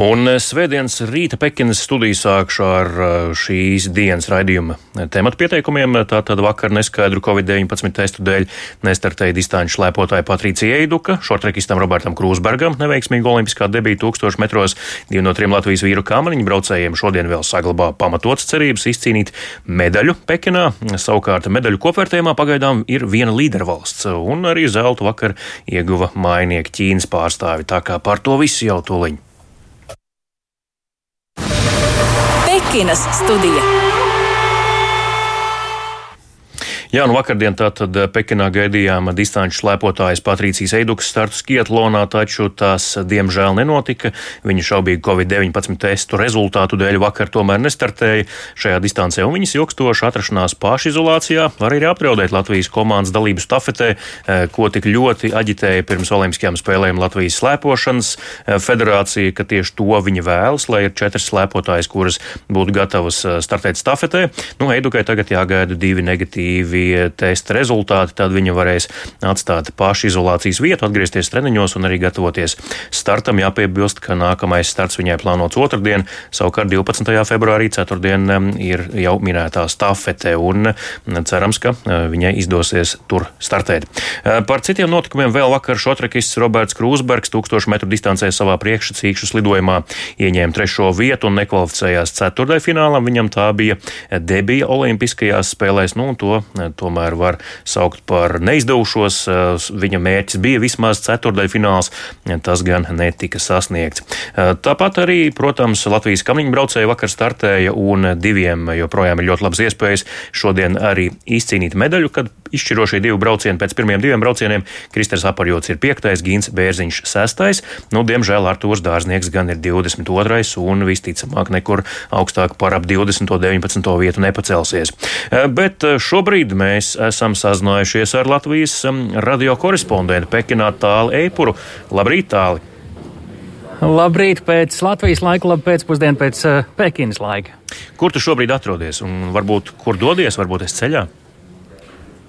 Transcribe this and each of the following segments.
Un eh, svētdienas rīta Pekinas studiju sākšu ar eh, šīs dienas raidījuma tematu pieteikumiem. Tātad vakar neskaidru Covid-19 testu dēļ nestartēja distanču slēpotāja Patricija Eiduka, šortrekistam Robertam Krūsbergam neveiksmīga olimpiskā debija 1000 metros. Divi no trim Latvijas vīru kamaniņu braucējiem šodien vēl saglabā pamatotas cerības izcīnīt medaļu Pekinā. Savukārt medaļu kopvērtējumā pagaidām ir viena līdervalsts, un arī zeltu vakar ieguva mainieki Ķīnas pārstāvi. Tā kā par to visu jau tūliņ. Pekinas studija. Jā, nu vakardien tātad eh, Pekinā gaidījām distanču slēpotājas Patrīcijas Eidukas startu skietlonā, taču tas diemžēl nenotika. Viņa šaubīgu Covid-19 testu rezultātu dēļ vakar tomēr nestartēja šajā distancē, un viņas ilgstoša atrašanās pašizolācijā var arī apdraudēt Latvijas komandas dalību stafetē, eh, ko tik ļoti aģitēja pirms Olimpiskajām spēlēm Latvijas slēpošanas eh, federācija, ka tieši to viņa vēlas, lai ir četras slēpotājas, kuras būtu gatavas startēt stafetē. Nu, Eidukai tagad jāgaida divi negatīvi negatīvi testa rezultāti, tad viņa varēs atstāt pašizolācijas vietu, atgriezties treniņos un arī gatavoties startam. Jāpiebilst, ka nākamais starts viņai plānots otrdien, savukārt 12. februārī, ceturtdien, ir jau minētā stafete, un cerams, ka e, viņai izdosies tur startēt. E, par citiem notikumiem vēl vakar šotrekists Roberts Krūsbergs 1000 metru distancē savā priekšsacīkšu lidojumā ieņēma trešo vietu un nekvalificējās ceturdaļfinālam. Viņam tā bija debija Olimpiskajās spēlēs, nu, un to tomēr var saukt par neizdevušos. Eh, viņa mērķis bija vismaz ceturdaļfināls, tas gan netika sasniegts. Eh, tāpat arī, protams, Latvijas kamiņu braucēji vakar startēja un diviem joprojām ir ļoti labas iespējas šodien arī izcīnīt medaļu, kad izšķirošie divi braucieni pēc pirmiem diviem braucieniem Kristers Aparjots ir piektais, Gins Bērziņš sestais. Nu, diemžēl Artūrs Dārznieks gan ir 22. un visticamāk nekur augstāk par ap 20. un 19. vietu nepacelsies. Eh, bet šobrīd mēs esam sazinājušies ar Latvijas um, radio korespondentu Pekinā Tāli Eipuru. Labrīt, Tāli! Labrīt, pēc Latvijas laika, labi pēcpusdienu pēc uh, Pekinas laika. Kur tu šobrīd atrodies un varbūt kur dodies, varbūt es ceļā?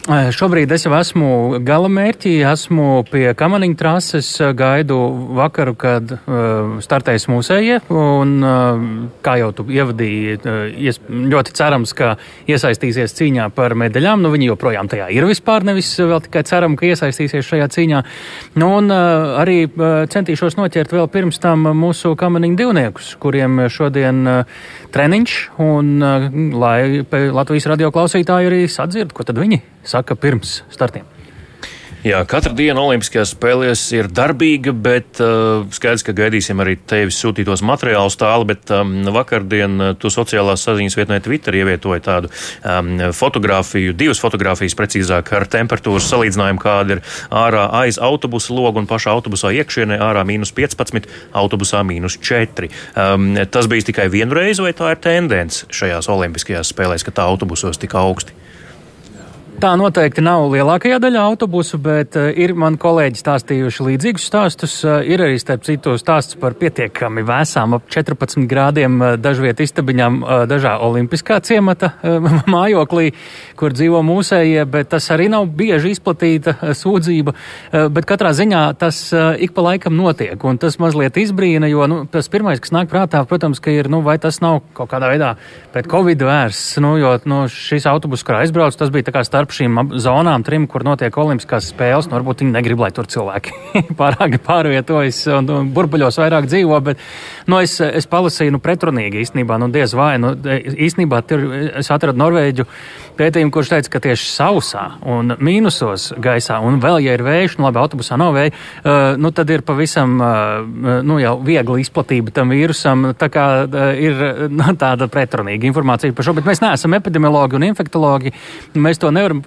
Šobrīd es jau esmu gala mērķī, esmu pie kamaniņa trases, gaidu vakaru, kad uh, startēs mūsējie, un uh, kā jau tu ievadīji, uh, ļoti cerams, ka iesaistīsies cīņā par medaļām. Nu, viņi joprojām tajā ir vispār, nevis vēl tikai ceram, ka iesaistīsies šajā cīņā. Nu, un uh, arī uh, centīšos noķert vēl pirms tam mūsu kamaniņa divniekus, kuriem šodien uh, treniņš, un uh, lai Latvijas radio klausītāji arī sadzird, ko tad viņi saka pirms startiem. Jā, katra diena Olimpiskajās spēlēs ir darbīga, bet uh, skaidrs, ka gaidīsim arī tevis sūtītos materiālus tālu. Bet um, vakardien uh, tu sociālās saziņas vietnē Twitter ievietoji tādu um, fotografiju, divas fotografijas precīzāk ar temperatūras salīdzinājumu, kāda ir ārā aiz autobusa loga un pašā autobusā iekšienē ārā mīnus 15, autobusā mīnus 4. Um, tas bija tikai vienu reizi, vai tā ir tendence šajās Olimpiskajās spēlēs, ka tā autobusos tik augsti? Tā noteikti nav lielākajā daļā autobusu, bet uh, ir man kolēģi stāstījuši līdzīgus stāstus. Uh, ir arī, starp citu, stāsts par pietiekami vēsām, ap 14 grādiem uh, dažviet istabiņām dažā olimpiskā ciemata mājoklī, kur dzīvo mūsējie, bet tas arī nav bieži izplatīta sūdzība. Bet katrā ziņā tas ik pa laikam notiek, un tas mazliet izbrīna, jo nu, tas pirmais, kas nāk prātā, protams, ka ir, nu, vai tas nav kaut kādā veidā pret Covid vērsts, nu, jo nu, šis autobus, kurā aizbraucu, tas bija tā kā starp šīm zonām, trim, kur notiek olimpiskās spēles. Nu, varbūt viņi negrib, lai tur cilvēki pārāk pārvietojas un, un burbuļos vairāk dzīvo. Bet nu, es, es palasīju nu, pretrunīgi īstenībā, nu, diez vai. Nu, īstenībā tur es atradu Norvēģu pētījumu, kurš teica, ka tieši sausā un mīnusos gaisā, un vēl, ja ir vējš, nu labi, autobusā nav vēja, uh, nu, tad ir pavisam uh, nu, jau viegli izplatība tam vīrusam. Tā kā uh, ir nu, tāda pretrunīga informācija par šo, bet mēs neesam epidemiologi un infektologi. Mēs to nevaram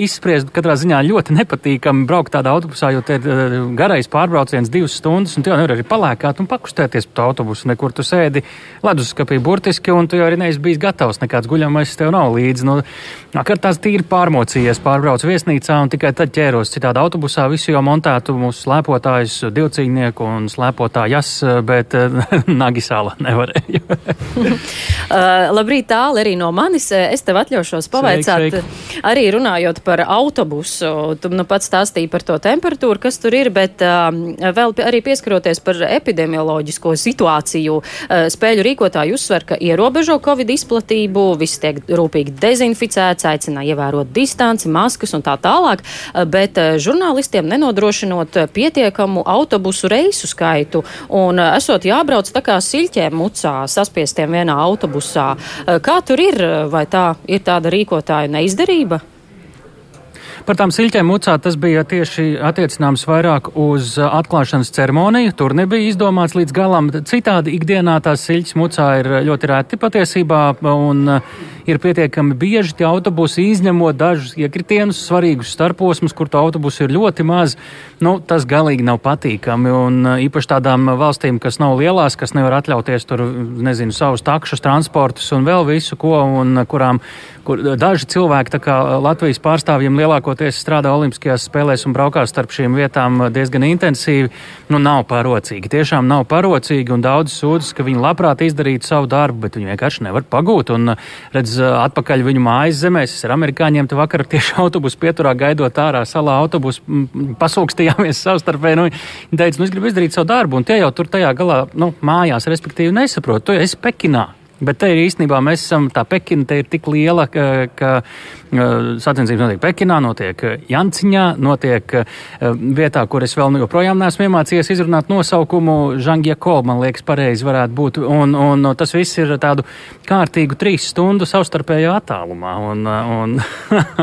izspriest. Katrā ziņā ļoti nepatīkami braukt tādā autobusā, jo te ir uh, garais pārbrauciens divas stundas, un tu jau nevari arī palēkāt un pakustēties pa autobusu. Nekur tu sēdi leduskapī burtiski, un tu jau arī neesi bijis gatavs. Nekāds guļamais tev nav līdzi. Nu, Vakar tās tīri pārmocījies, pārbraucu viesnīcā un tikai tad ķēros citādi autobusā. Visu jau montētu mūsu slēpotājus, divcīnieku un slēpotājas, bet Nagisāla nevarēja. uh, labrīt, tāli arī no manis. Es tev atļaušos pavaicāt. Sveik, sveik. Arī runājot par autobusu, tu nu pats stāstīji par to temperatūru, kas tur ir, bet um, vēl arī pieskaroties par epidemioloģisko situāciju, uh, spēļu rīkotāji uzsver, ka ierobežo Covid izplatību, viss tiek rūpīgi dezinficēts, aicina ievērot distanci, maskas un tā tālāk, uh, bet uh, žurnālistiem nenodrošinot pietiekamu autobusu reisu skaitu un uh, esot jābrauc tā kā siļķēm mucā, saspiestiem vienā autobusā. Uh, kā tur ir? Vai tā ir tāda rīkotāja neizdarība? Par tām siļķēm mucā tas bija tieši attiecināms vairāk uz atklāšanas ceremoniju. Tur nebija izdomāts līdz galam. Citādi ikdienā tās siļķes mucā ir ļoti reti patiesībā. Un, ir pietiekami bieži tie autobusi, izņemot dažus iekritienus, svarīgus starposmus, kur to autobusu ir ļoti maz. Nu, tas galīgi nav patīkami. Un īpaši tādām valstīm, kas nav lielās, kas nevar atļauties tur, nezinu, savus takšus, transportus un vēl visu ko, un kurām kur daži cilvēki, tā kā Latvijas pārstāvjiem, lielākoties strādā Olimpiskajās spēlēs un braukās starp šīm vietām diezgan intensīvi, nu, nav parocīgi. Tiešām nav parocīgi, un daudz sūdzas, ka viņi labprāt izdarītu savu darbu, bet viņi vienkārši nevar pagūt. Un, redz, atpakaļ viņu mājas zemēs. Es ar amerikāņiem te vakar tieši autobusu pieturā gaidot ārā salā autobusu pasūkstījāmies savstarpēji. Nu, viņi teica, nu es gribu izdarīt savu darbu, un tie jau tur tajā galā, nu, mājās, respektīvi, nesaprot. Tu esi Pekinā. Bet te ir īstenībā mēs esam, tā Pekina te ir tik liela, ka, ka sacensības notiek Pekinā, notiek Janciņā, notiek vietā, kur es vēl joprojām neesmu iemācījies izrunāt nosaukumu Žangieko, man liekas, pareizi varētu būt. Un, un tas viss ir tādu kārtīgu trīs stundu savstarpējā attālumā. Un, un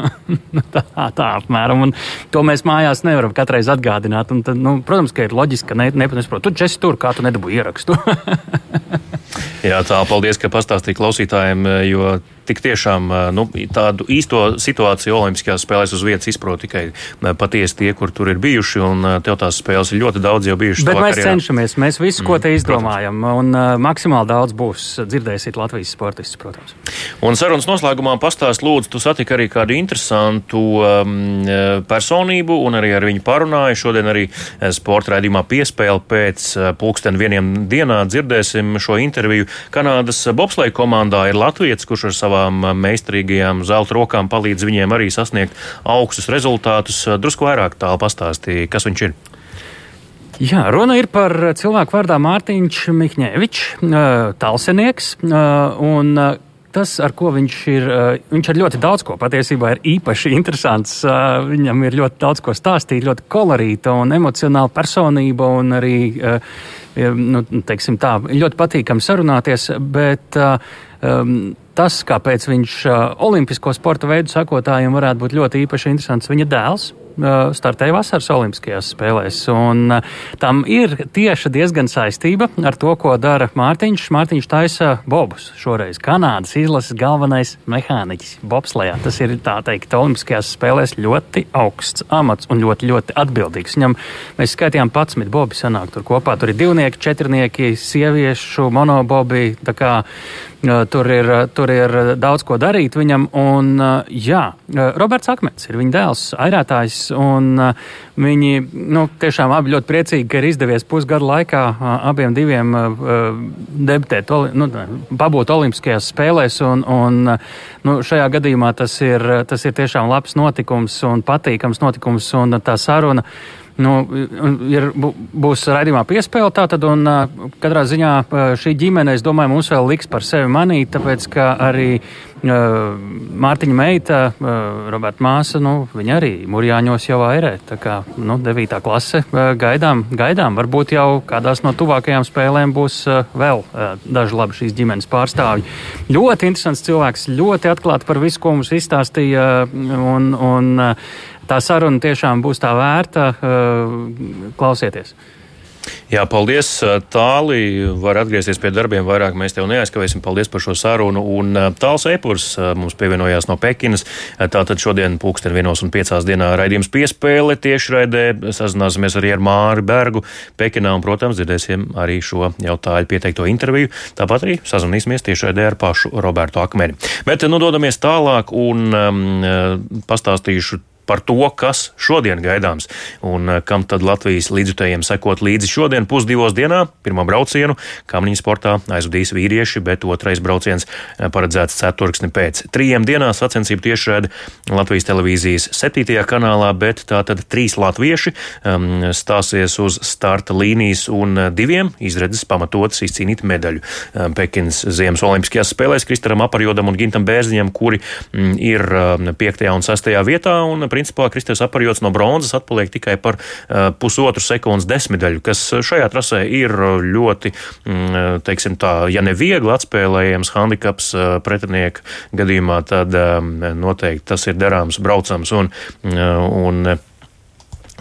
tā, tā apmēram. Un to mēs mājās nevaram katreiz atgādināt. Un tad, nu, protams, ka ir loģiski, ka ne, nesaprot. Tu esi tur, kā tu nedabūji ierakstu. Jā, tā, paldies, ka pastāstīji klausītājiem, jo tik tiešām nu, tādu īsto situāciju Olimpiskajās spēlēs uz vietas izprot tikai patiesi tie, kur tur ir bijuši. Un tev tās spēles ir ļoti daudz jau bijušas. Bet mēs karjerā. cenšamies, mēs visu, ko te mm, izdomājam, protams. un uh, maksimāli daudz būs dzirdēsiet Latvijas sportistus, protams. Un sarunas noslēgumā pastāst, lūdzu, tu satiki arī kādu interesantu um, personību un arī ar viņu parunāju. Šodien arī sporta raidījumā piespēle pēc pulksten vieniem dienā dzirdēsim šo interviju. Kanādas bobsleja komandā ir Latvijas, kurš ar savā savām meistarīgajām zelta rokām palīdz viņiem arī sasniegt augstus rezultātus. Drusku vairāk tālu pastāstīja, kas viņš ir. Jā, runa ir par cilvēku vārdā Mārtiņš Mihņēvičs, talsenieks. Un tas, ar ko viņš ir, viņš ar ļoti daudz ko patiesībā ir īpaši interesants. Viņam ir ļoti daudz ko stāstīt, ļoti kolorīta un emocionāla personība un arī, nu, teiksim tā, ļoti patīkami sarunāties, bet um, tas, kāpēc viņš olimpisko sporta veidu sakotājiem varētu būt ļoti īpaši interesants, viņa dēls startēja vasaras Olimpiskajās spēlēs. Un tam ir tieši diezgan saistība ar to, ko dara Mārtiņš. Mārtiņš taisa bobus. Šoreiz Kanādas izlases galvenais mehāniķis bobslējā. Tas ir tā teikt Olimpiskajās spēlēs ļoti augsts amats un ļoti, ļoti atbildīgs. Viņam mēs skaitījām 11 bobi sanāk tur kopā. Tur ir divnieki, četrnieki, sieviešu monobobi. Tur ir, tur ir daudz ko darīt viņam. Un, jā, Roberts Akmens ir viņa dēls, airētājs. Viņi nu, tiešām abi ļoti priecīgi, ka ir izdevies pusgadu laikā abiem diviem debitēt, nu, pabūt Olimpiskajās spēlēs. Un, un, nu, šajā gadījumā tas ir, tas ir tiešām labs notikums un patīkams notikums. Un tā saruna Nu, ir, būs raidījumā piespēle tātad, un katrā ziņā šī ģimene, es domāju, mums vēl liks par sevi manīt, tāpēc, ka arī Mārtiņa meita, Roberta māsa, nu, viņa arī Mūrjāņos jau airē, tā kā, nu, devītā klase gaidām, gaidām, varbūt jau kādās no tuvākajām spēlēm būs vēl daži labi šīs ģimenes pārstāvji. Ļoti interesants cilvēks, ļoti atklāti par visu, ko mums izstāstīja, un, un tā saruna tiešām būs tā vērta. Eh, klausieties! Jā, paldies, Tāli. Var atgriezties pie darbiem vairāk. Mēs tev neaizskavēsim. Paldies par šo sarunu. Un Tāls Epurs mums pievienojās no Pekinas. Tātad šodien pulksten vienos un piecās dienā raidījums piespēle tiešraidē. Sazināsimies arī ar Māri Bergu Pekinā un, protams, dzirdēsim arī šo jautājumu pieteikto interviju. Tāpat arī sazināsimies tiešraidē ar pašu Robertu Akmeni. Bet nu dodamies tālāk un um, pastāstīšu par to, kas šodien gaidāms un kam tad Latvijas līdzjutējiem sekot līdzi šodien pusdivos dienā. Pirmo braucienu Kamniņa sportā aizvadīs vīrieši, bet otrais brauciens paredzēts ceturksni pēc trījiem dienām sacensību tiešraidi Latvijas televīzijas septītajā kanālā, bet tātad trīs latvieši um, stāsies uz starta līnijas un diviem izredzes pamatotas izcīnīt medaļu um, Pekinas Ziemas Olimpiskajās spēlēs Kristaram Aparjodam un Gintam Bērziņam, kuri um, ir um, 5. un 6. vietā, un principā Kristers Aparjods no bronzas atpaliek tikai par uh, pusotru sekundes desmitaļu, kas šajā trasē ir ļoti, um, teiksim tā, ja ne viegli atspēlējams handikaps uh, pretinieka gadījumā, tad noteikti tas ir derāms braucams un, un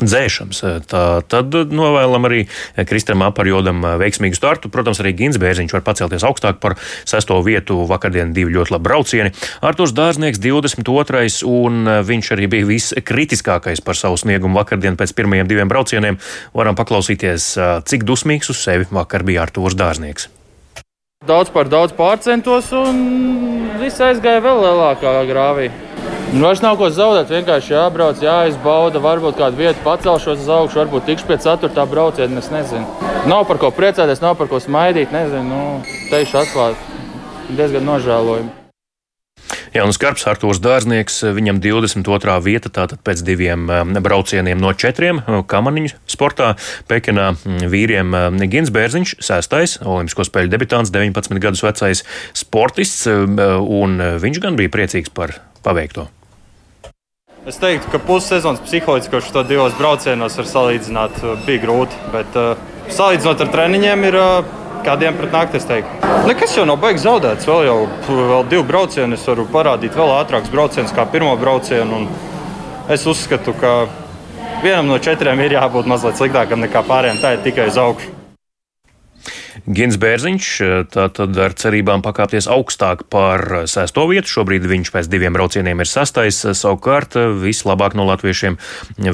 dzēšams. Tā, tad novēlam arī Kristam Aparjodam veiksmīgu startu. Protams, arī Gins Bērziņš var pacelties augstāk par sesto vietu. Vakardien divi ļoti labi braucieni. Arturs Dārznieks 22. un viņš arī bija viskritiskākais par savu sniegumu vakardien pēc pirmajiem diviem braucieniem. Varam paklausīties, cik dusmīgs uz sevi vakar bija Arturs Dārznieks. Daudz par daudz pārcentos un viss aizgāja vēl lielākā grāvī. Nu, vairs nav ko zaudēt. Vienkārši jābrauc, jāizbauda. Varbūt kādu vietu pacelšos uz augšu, varbūt tikšu pie ceturtā brauciena. Es nezinu. Nav par ko priecāties, nav par ko smaidīt. Nezinu, nu, teikšu atklāti. Diezgan nožēlojami. Jauns Karps, Artūrs Dārznieks, viņam 22. vieta, tātad pēc diviem um, braucieniem no četriem uh, kamaniņu sportā. Pekinā mm, vīriem um, Gins Bērziņš, sestais, Olimpisko spēļu debitants, 19 gadus vecais sportists, um, uh, un viņš gan bija priecīgs par paveikto. Es teiktu, ka pussezonas psiholoģiski šo divos braucienos var salīdzināt, uh, bija grūti. Bet uh, salīdzinot ar treniņiem, ir uh, kādiem pret nakti. Nekas jau nav beigas zaudēts. Vēl jau vēl divi braucieni. Es varu parādīt vēl ātrākus braucienus kā pirmo braucienu. Es uzskatu, ka vienam no četriem ir jābūt mazliet sliktākam nekā pārējiem. Tā ir tikai uz augšu. Gins Bērziņš, tātad ar cerībām pakāpties augstāk par sesto vietu. Šobrīd viņš pēc diviem braucieniem ir sastais. Savukārt vislabāk no latviešiem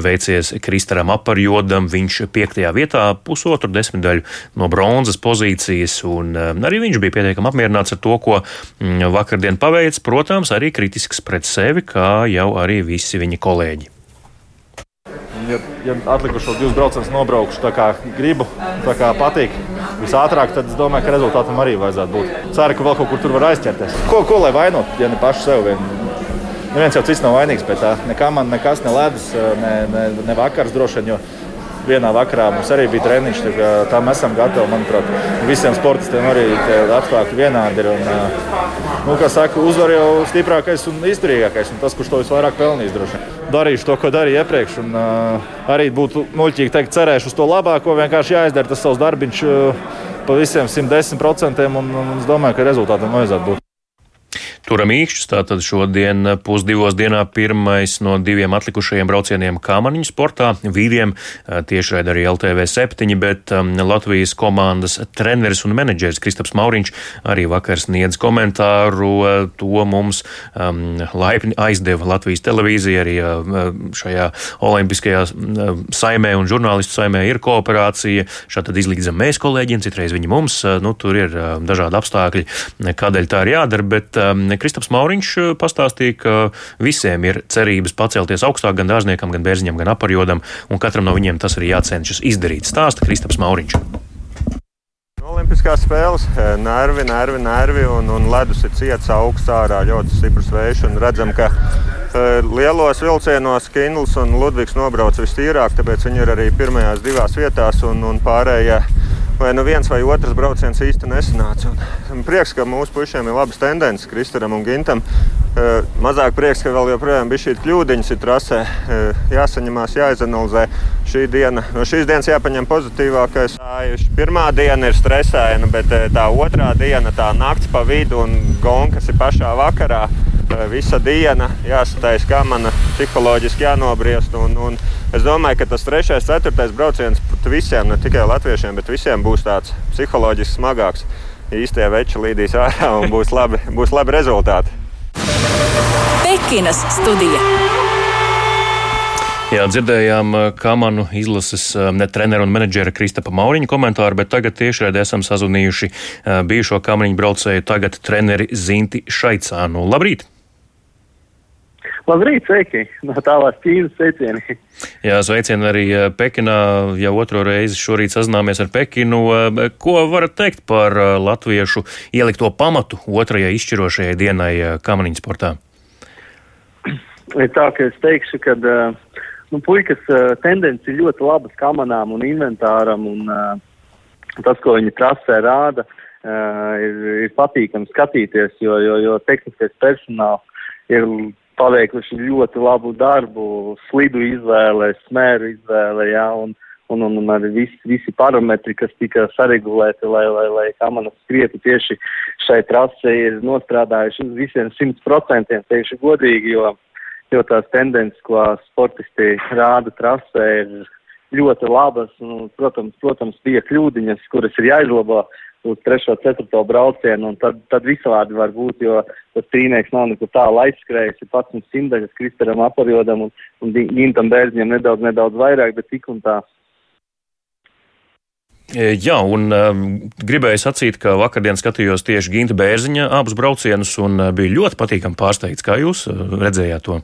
veicies Kristaram Aparjodam. Viņš piektajā vietā pusotru desmitaļu no bronzas pozīcijas, un arī viņš bija pietiekami apmierināts ar to, ko vakardien paveic. Protams, arī kritisks pret sevi, kā jau arī visi viņa kolēģi ja, ja atlikušos divus braucienus nobraukšu tā kā gribu, tā kā patīk visātrāk, tad es domāju, ka rezultātam arī vajadzētu būt. Ceru, ka vēl kaut kur tur var aizķerties. Ko, ko lai vainot, ja ne pašu sev vien? Neviens jau cits nav vainīgs pie tā. Nekā man nekas ne ledus, ne, ne, ne vakars droši vien vienā vakarā mums arī bija treniņš. Tam esam gatavi. Manuprāt, visiem sportistiem arī apstākļi vienādi ir. Un, nu, kā saka, uzvar jau stiprākais un izturīgākais. Un tas, kurš to visvairāk pelnījis, droši vien. Darīšu to, ko darīju iepriekš. Un, uh, arī būtu muļķīgi teikt, cerēšu uz to labāko. Vienkārši jāizdara tas savs darbiņš uh, pa visiem 110%. Un, un es domāju, ka rezultātam vajadzētu būt turam īkšķus. Tātad šodien pusdivos dienā pirmais no diviem atlikušajiem braucieniem kāmaniņu sportā. Vīriem tiešraid arī LTV 7, bet um, Latvijas komandas treneris un menedžeris Kristaps Mauriņš arī vakar sniedz komentāru. To mums um, laipni aizdeva Latvijas televīzija arī šajā olimpiskajā saimē un žurnālistu saimē ir kooperācija. Šādi izlīdzam mēs kolēģiem, citreiz viņi mums. Nu, tur ir dažādi apstākļi, kādēļ tā ir jādara, bet um, Kristaps Mauriņš eh, pastāstīja, ka visiem ir cerības pacelties augstāk gan dārzniekam, gan bērziņam, gan aparjodam, un katram no viņiem tas arī jācenšas izdarīt. Stāsta Kristaps Mauriņš. Olimpiskās spēles, eh, nervi, nervi, nervi un, un ledus ir ciets augstā ārā, ļoti stiprs vējš. Redzam, ka uh, lielos vilcienos Kindls un Ludvigs nobrauc vistīrāk, tāpēc viņi ir arī pirmajās divās vietās un, un pārējie. Ja vai nu viens vai otrs brauciens īsti nesanāca. Un prieks, ka mūsu puišiem ir labas tendences, Kristaram un Gintam. Mazāk prieks, ka vēl joprojām bija šī kļūdiņas trasē. Jāsaņemās, jāizanalizē šī diena. No šīs dienas jāpaņem pozitīvākais. Pirmā diena ir stresaina, bet tā otrā diena, tā nakts pa vidu un gonka, kas ir pašā vakarā visa diena jāsataisa, kā man psiholoģiski jānobriest. Un, un es domāju, ka tas trešais, ceturtais brauciens visiem, ne tikai latviešiem, bet visiem būs tāds psiholoģiski smagāks. Īstie veči līdīs ārā un būs labi, būs labi rezultāti. Pekinas studija. Jā, dzirdējām Kamanu izlases ne treneru un menedžera Kristapa Mauriņa komentāru, bet tagad tiešraidē esam sazvanījuši bijušo kamaniņu braucēju, tagad treneri Zinti Šaicānu. Labrīt! Labrīt, sveiki! No tālās Ķīnas sveicieni! Jā, sveicieni arī eh, Pekinā. Jau otro reizi šorīt sazināmies ar Pekinu. Eh, ko varat teikt par eh, latviešu ielikto pamatu otrajai izšķirošajai dienai kamaniņu sportā? Ir tā, ka es teikšu, ka nu, puikas tendence ir ļoti labas kamanām un inventāram, un tas, ko viņi trasē rāda, ir, ir patīkami skatīties, jo, jo, jo tehniskais personāls ir paveikuši ļoti labu darbu, slidu izvēle, smēru izvēle, jā, un, un, un, un arī visi, visi parametri, kas tika saregulēti, lai, lai, lai kamanas skrietu tieši šai trasē, ir nostrādājuši uz visiem simt procentiem, teikšu godīgi, jo, jo tās tendences, ko sportisti rāda trasē, ir ļoti labas, un, protams, protams, bija kļūdiņas, kuras ir jāizlabo, uz 3. un 4. braucienu, un tad, tad visādi var būt, jo tas trīnieks nav nekur tālu aizskrējis, ir pats un simtaļas Kristaram apariodam un, un Gintam Bērziņam nedaudz, nedaudz vairāk, bet tik un tā. E, jā, un uh, gribēju sacīt, ka vakardien skatījos tieši Ginta Bērziņa abus braucienus un uh, bija ļoti patīkami pārsteigts. Kā jūs redzējāt to?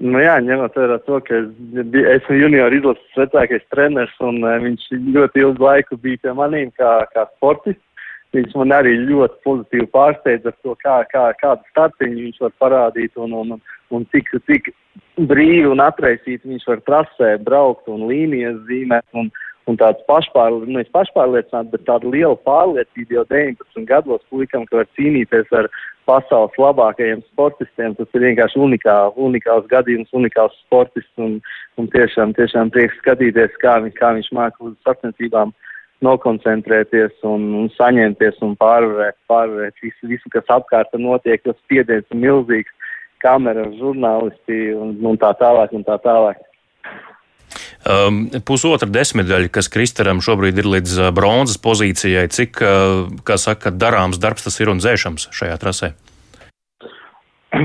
Nu jā, ņemot vērā to, ka es esmu junior izlases vecākais treneris un uh, viņš ļoti ilgu laiku bija pie manīm kā, kā sportists. Viņš man arī ļoti pozitīvi pārsteidza ar to, kā, kā, kādu startiņu viņš var parādīt un, un, un cik, cik brīvi un atraisīti viņš var trasē braukt un līnijas zīmēt. Un, un tāds pašpārl, nu, pašpārliecināts, bet tāda liela pārliecība jau 19 gados puikam, ka var cīnīties ar pasaules labākajiem sportistiem. Tas ir vienkārši unikā, unikāls gadījums, unikāls sportists un, un tiešām, tiešām prieks skatīties, kā, viņ, kā viņš māca uz sacensībām nokoncentrēties un, un saņemties un pārvarēt, pārvarēt visu, visu, kas apkārt notiek, jo spiediens ir milzīgs, kamera, žurnālisti un, un tā tālāk un tā tālāk. Um, pusotra desmitdaļa, kas Kristaram šobrīd ir līdz uh, bronzas pozīcijai, cik, uh, kā saka, darāms darbs tas ir un dzēšams šajā trasē?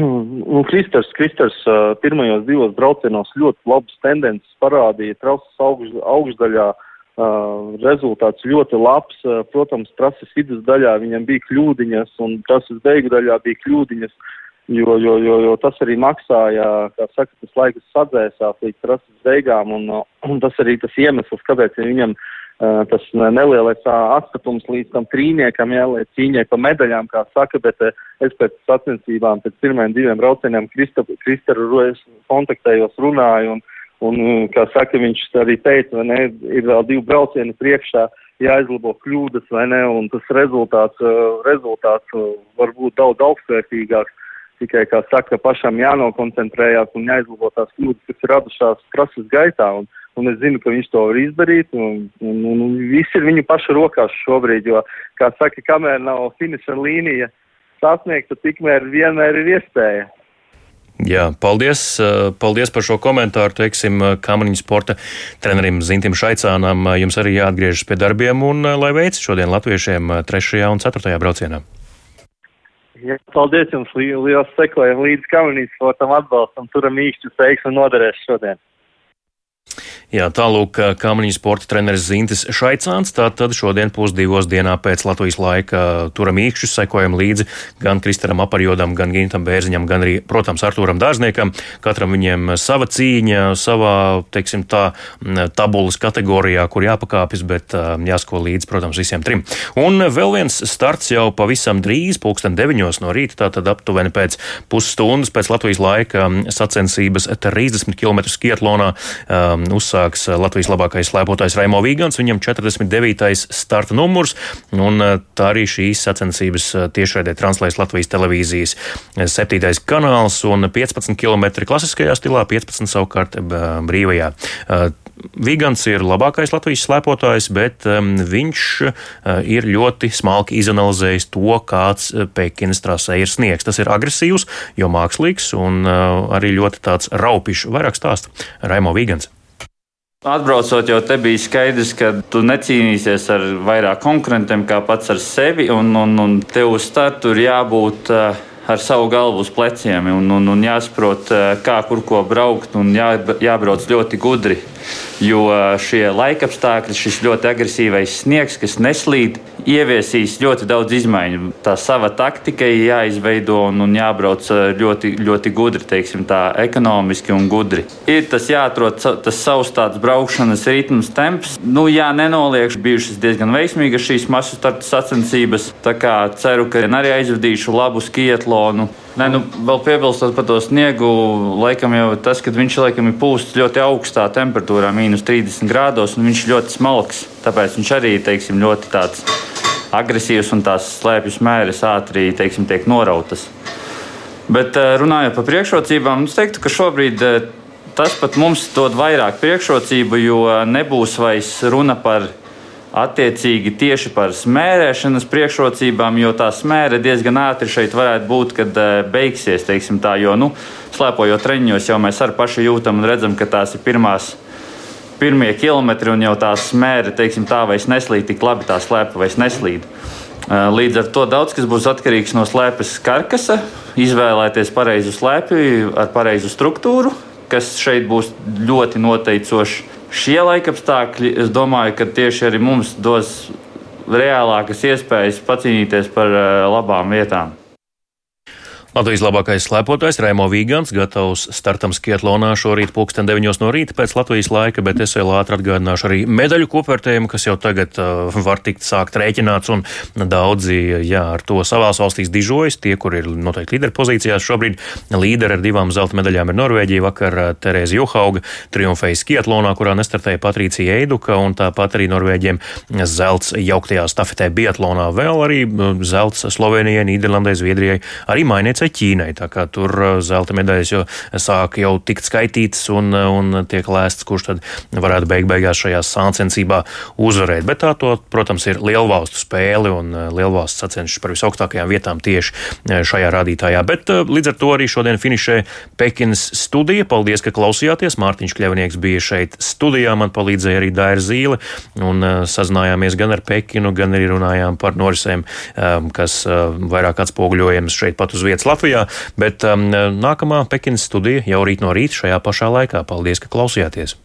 Un Kristers, Kristers uh, pirmajos divos braucienos ļoti labas tendences parādīja trases augš, augšdaļā. Uh, rezultāts ļoti labs. Uh, protams, trases vidusdaļā viņam bija kļūdiņas, un trases beigu daļā bija kļūdiņas. Uh, jo, jo, jo, jo tas arī maksāja, kā saka, tas laiks sadzēsās līdz trases beigām, un, un tas arī tas iemesls, kāpēc viņam uh, tas nelielais atstatums līdz tam trīniekam, jā, lai cīņai pa medaļām, kā saka, bet uh, es pēc sacensībām, pēc pirmajiem diviem braucieniem Kristaru Rojas kontaktējos, runāju, un, un, kā saka, viņš arī teica, vai ne, ir vēl divi braucieni priekšā, jāizlabo kļūdas, vai ne, un tas rezultāts, uh, rezultāts uh, var būt daudz augstvērtīgāks tikai, kā saka, pašam jānokoncentrējās un jāizlabo tās kļūdas, kas ir radušās trases gaitā. Un, un es zinu, ka viņš to var izdarīt, un, un, un, un viss ir viņu paša rokās šobrīd, jo, kā saka, kamēr nav finiša līnija sasniegta, tikmēr vienmēr ir iespēja. Jā, paldies, paldies par šo komentāru. Teiksim, kamaniņu sporta trenerim Zintim Šaicānam jums arī jāatgriežas pie darbiem un lai veic šodien latviešiem 3. un 4. braucienā. Jā, paldies jums, liels sekojam līdz kaunijas sportam atbalstam, turam īkšķus veiksmu noderēs šodien. Jā, tālūk, kamaniņu sporta treneris Zintis Šaicāns. Tātad šodien pusdivos dienā pēc Latvijas laika turam īkšķus, sekojam līdzi gan Kristaram Aparjodam, gan Gintam Bērziņam, gan arī, protams, Artūram Dārzniekam. Katram viņiem sava cīņa, savā, teiksim tā, tabulas kategorijā, kur jāpakāpjas, bet jāsko līdzi, protams, visiem trim. Un vēl viens starts jau pavisam drīz, pulksten deviņos no rīta, tātad aptuveni pēc pusstundas pēc Latvijas laika sacensības 30 km skietlonā. Um, uzsāks eh, Latvijas labākais slēpotājs Raimo Vīgants, viņam 49. starta numurs, un tā arī šīs sacensības tiešraidē translēs Latvijas televīzijas 7. kanāls un 15 km klasiskajā stilā, 15 savukārt brīvajā. Vigants ir labākais Latvijas slēpotājs, bet um, viņš uh, ir ļoti smalki izanalizējis to, kāds Pekinas trasē ir sniegs. Tas ir agresīvs, jo mākslīgs un uh, arī ļoti tāds raupišs. Vairāk stāsta Raimo Vigants. Atbraucot, jau te bija skaidrs, ka tu necīnīsies ar vairāk konkurentiem kā pats ar sevi, un, un, un tev uz startu ir jābūt uh, ar savu galvu uz pleciem un, un, un jāsaprot, uh, kā kur ko braukt, un jā, jābrauc ļoti gudri. Jo šie laikapstākļi, šis ļoti agresīvais sniegs, kas neslīd, ieviesīs ļoti daudz izmaiņu. Tā sava taktika ir jāizveido un, un jābrauc ļoti, ļoti gudri, teiksim, tā ekonomiski un gudri. Ir tas jāatrod tas savs tāds braukšanas ritms, temps. Nu, jā, nenoliekšu, bijušas diezgan veiksmīgas šīs masu starta sacensības. Tā kā ceru, ka arī aizvadīšu labu skiatlonu. Nē, nu, vēl piebilstot par to sniegu, laikam jau tas, ka viņš laikam ir pūsts ļoti augstā temperatūrā, mīnus 30 grādos, un viņš ir ļoti smalks. Tāpēc viņš arī teiksim, ļoti tāds agresīvs un tās slēpju smēres ātri teiksim, tiek norautas. Bet eh, runājot par priekšrocībām, es teiktu, ka šobrīd eh, tas pat mums dod vairāk priekšrocību, jo nebūs vairs runa par attiecīgi tieši par smērēšanas priekšrocībām, jo tā smēra diezgan ātri šeit varētu būt, kad eh, beigsies, tā, jo, nu, slēpojot treņos, jau mēs arī paši jūtam un redzam, ka tās ir pirmās pirmie kilometri, un jau tā smēra, teiksim, tā vairs neslīd tik labi, tā slēpa vairs neslīd. Līdz ar to daudz kas būs atkarīgs no slēpes karkasa, izvēlēties pareizu slēpju ar pareizu struktūru, kas šeit būs ļoti noteicoši. Šie laikapstākļi, es domāju, ka tieši arī mums dos reālākas iespējas pacīnīties par labām vietām. Latvijas labākais slēpotājs Raimo Vīgants gatavs startam Skietlonā šorīt pulksten 9 no rīta pēc Latvijas laika, bet es vēl ātri atgādināšu arī medaļu kopvērtējumu, kas jau tagad uh, var tikt sākt rēķināts, un daudzi, jā, ar to savās valstīs dižojas, tie, kur ir noteikti līderu pozīcijās šobrīd. Līderi ar divām zelta medaļām ir Norvēģija, vakar uh, Terēza Johauga triumfēja Skietlonā, kurā nestartēja Patricija Eiduka, un tāpat arī Norvēģiem zelts jauktajā stafetē Biatlonā vēl arī uh, zelts Slovenijai, Nīderlandai, Zviedrijai, arī mainiecei visai Ķīnai. Tā kā tur uh, zelta medaļas jau sāk jau tikt skaitītas un, uh, un tiek lēsts, kurš tad varētu beig beigās šajā sāncensībā uzvarēt. Bet tā, to, protams, ir lielvalstu spēle un uh, lielvalsts sacenšas par visaugstākajām vietām tieši šajā rādītājā. Bet līdz ar to arī šodien finišē Pekinas studija. Paldies, ka klausījāties. Mārtiņš Kļavnieks bija šeit studijā, man palīdzēja arī Daira Zīle un sazinājāmies gan ar Pekinu, gan arī runājām par norisēm, um, kas vairāk atspoguļojams šeit pat uz vietas Latvijā, bet um, nākamā Pekinas studija jau rīt no rīta šajā pašā laikā. Paldies, ka klausījāties!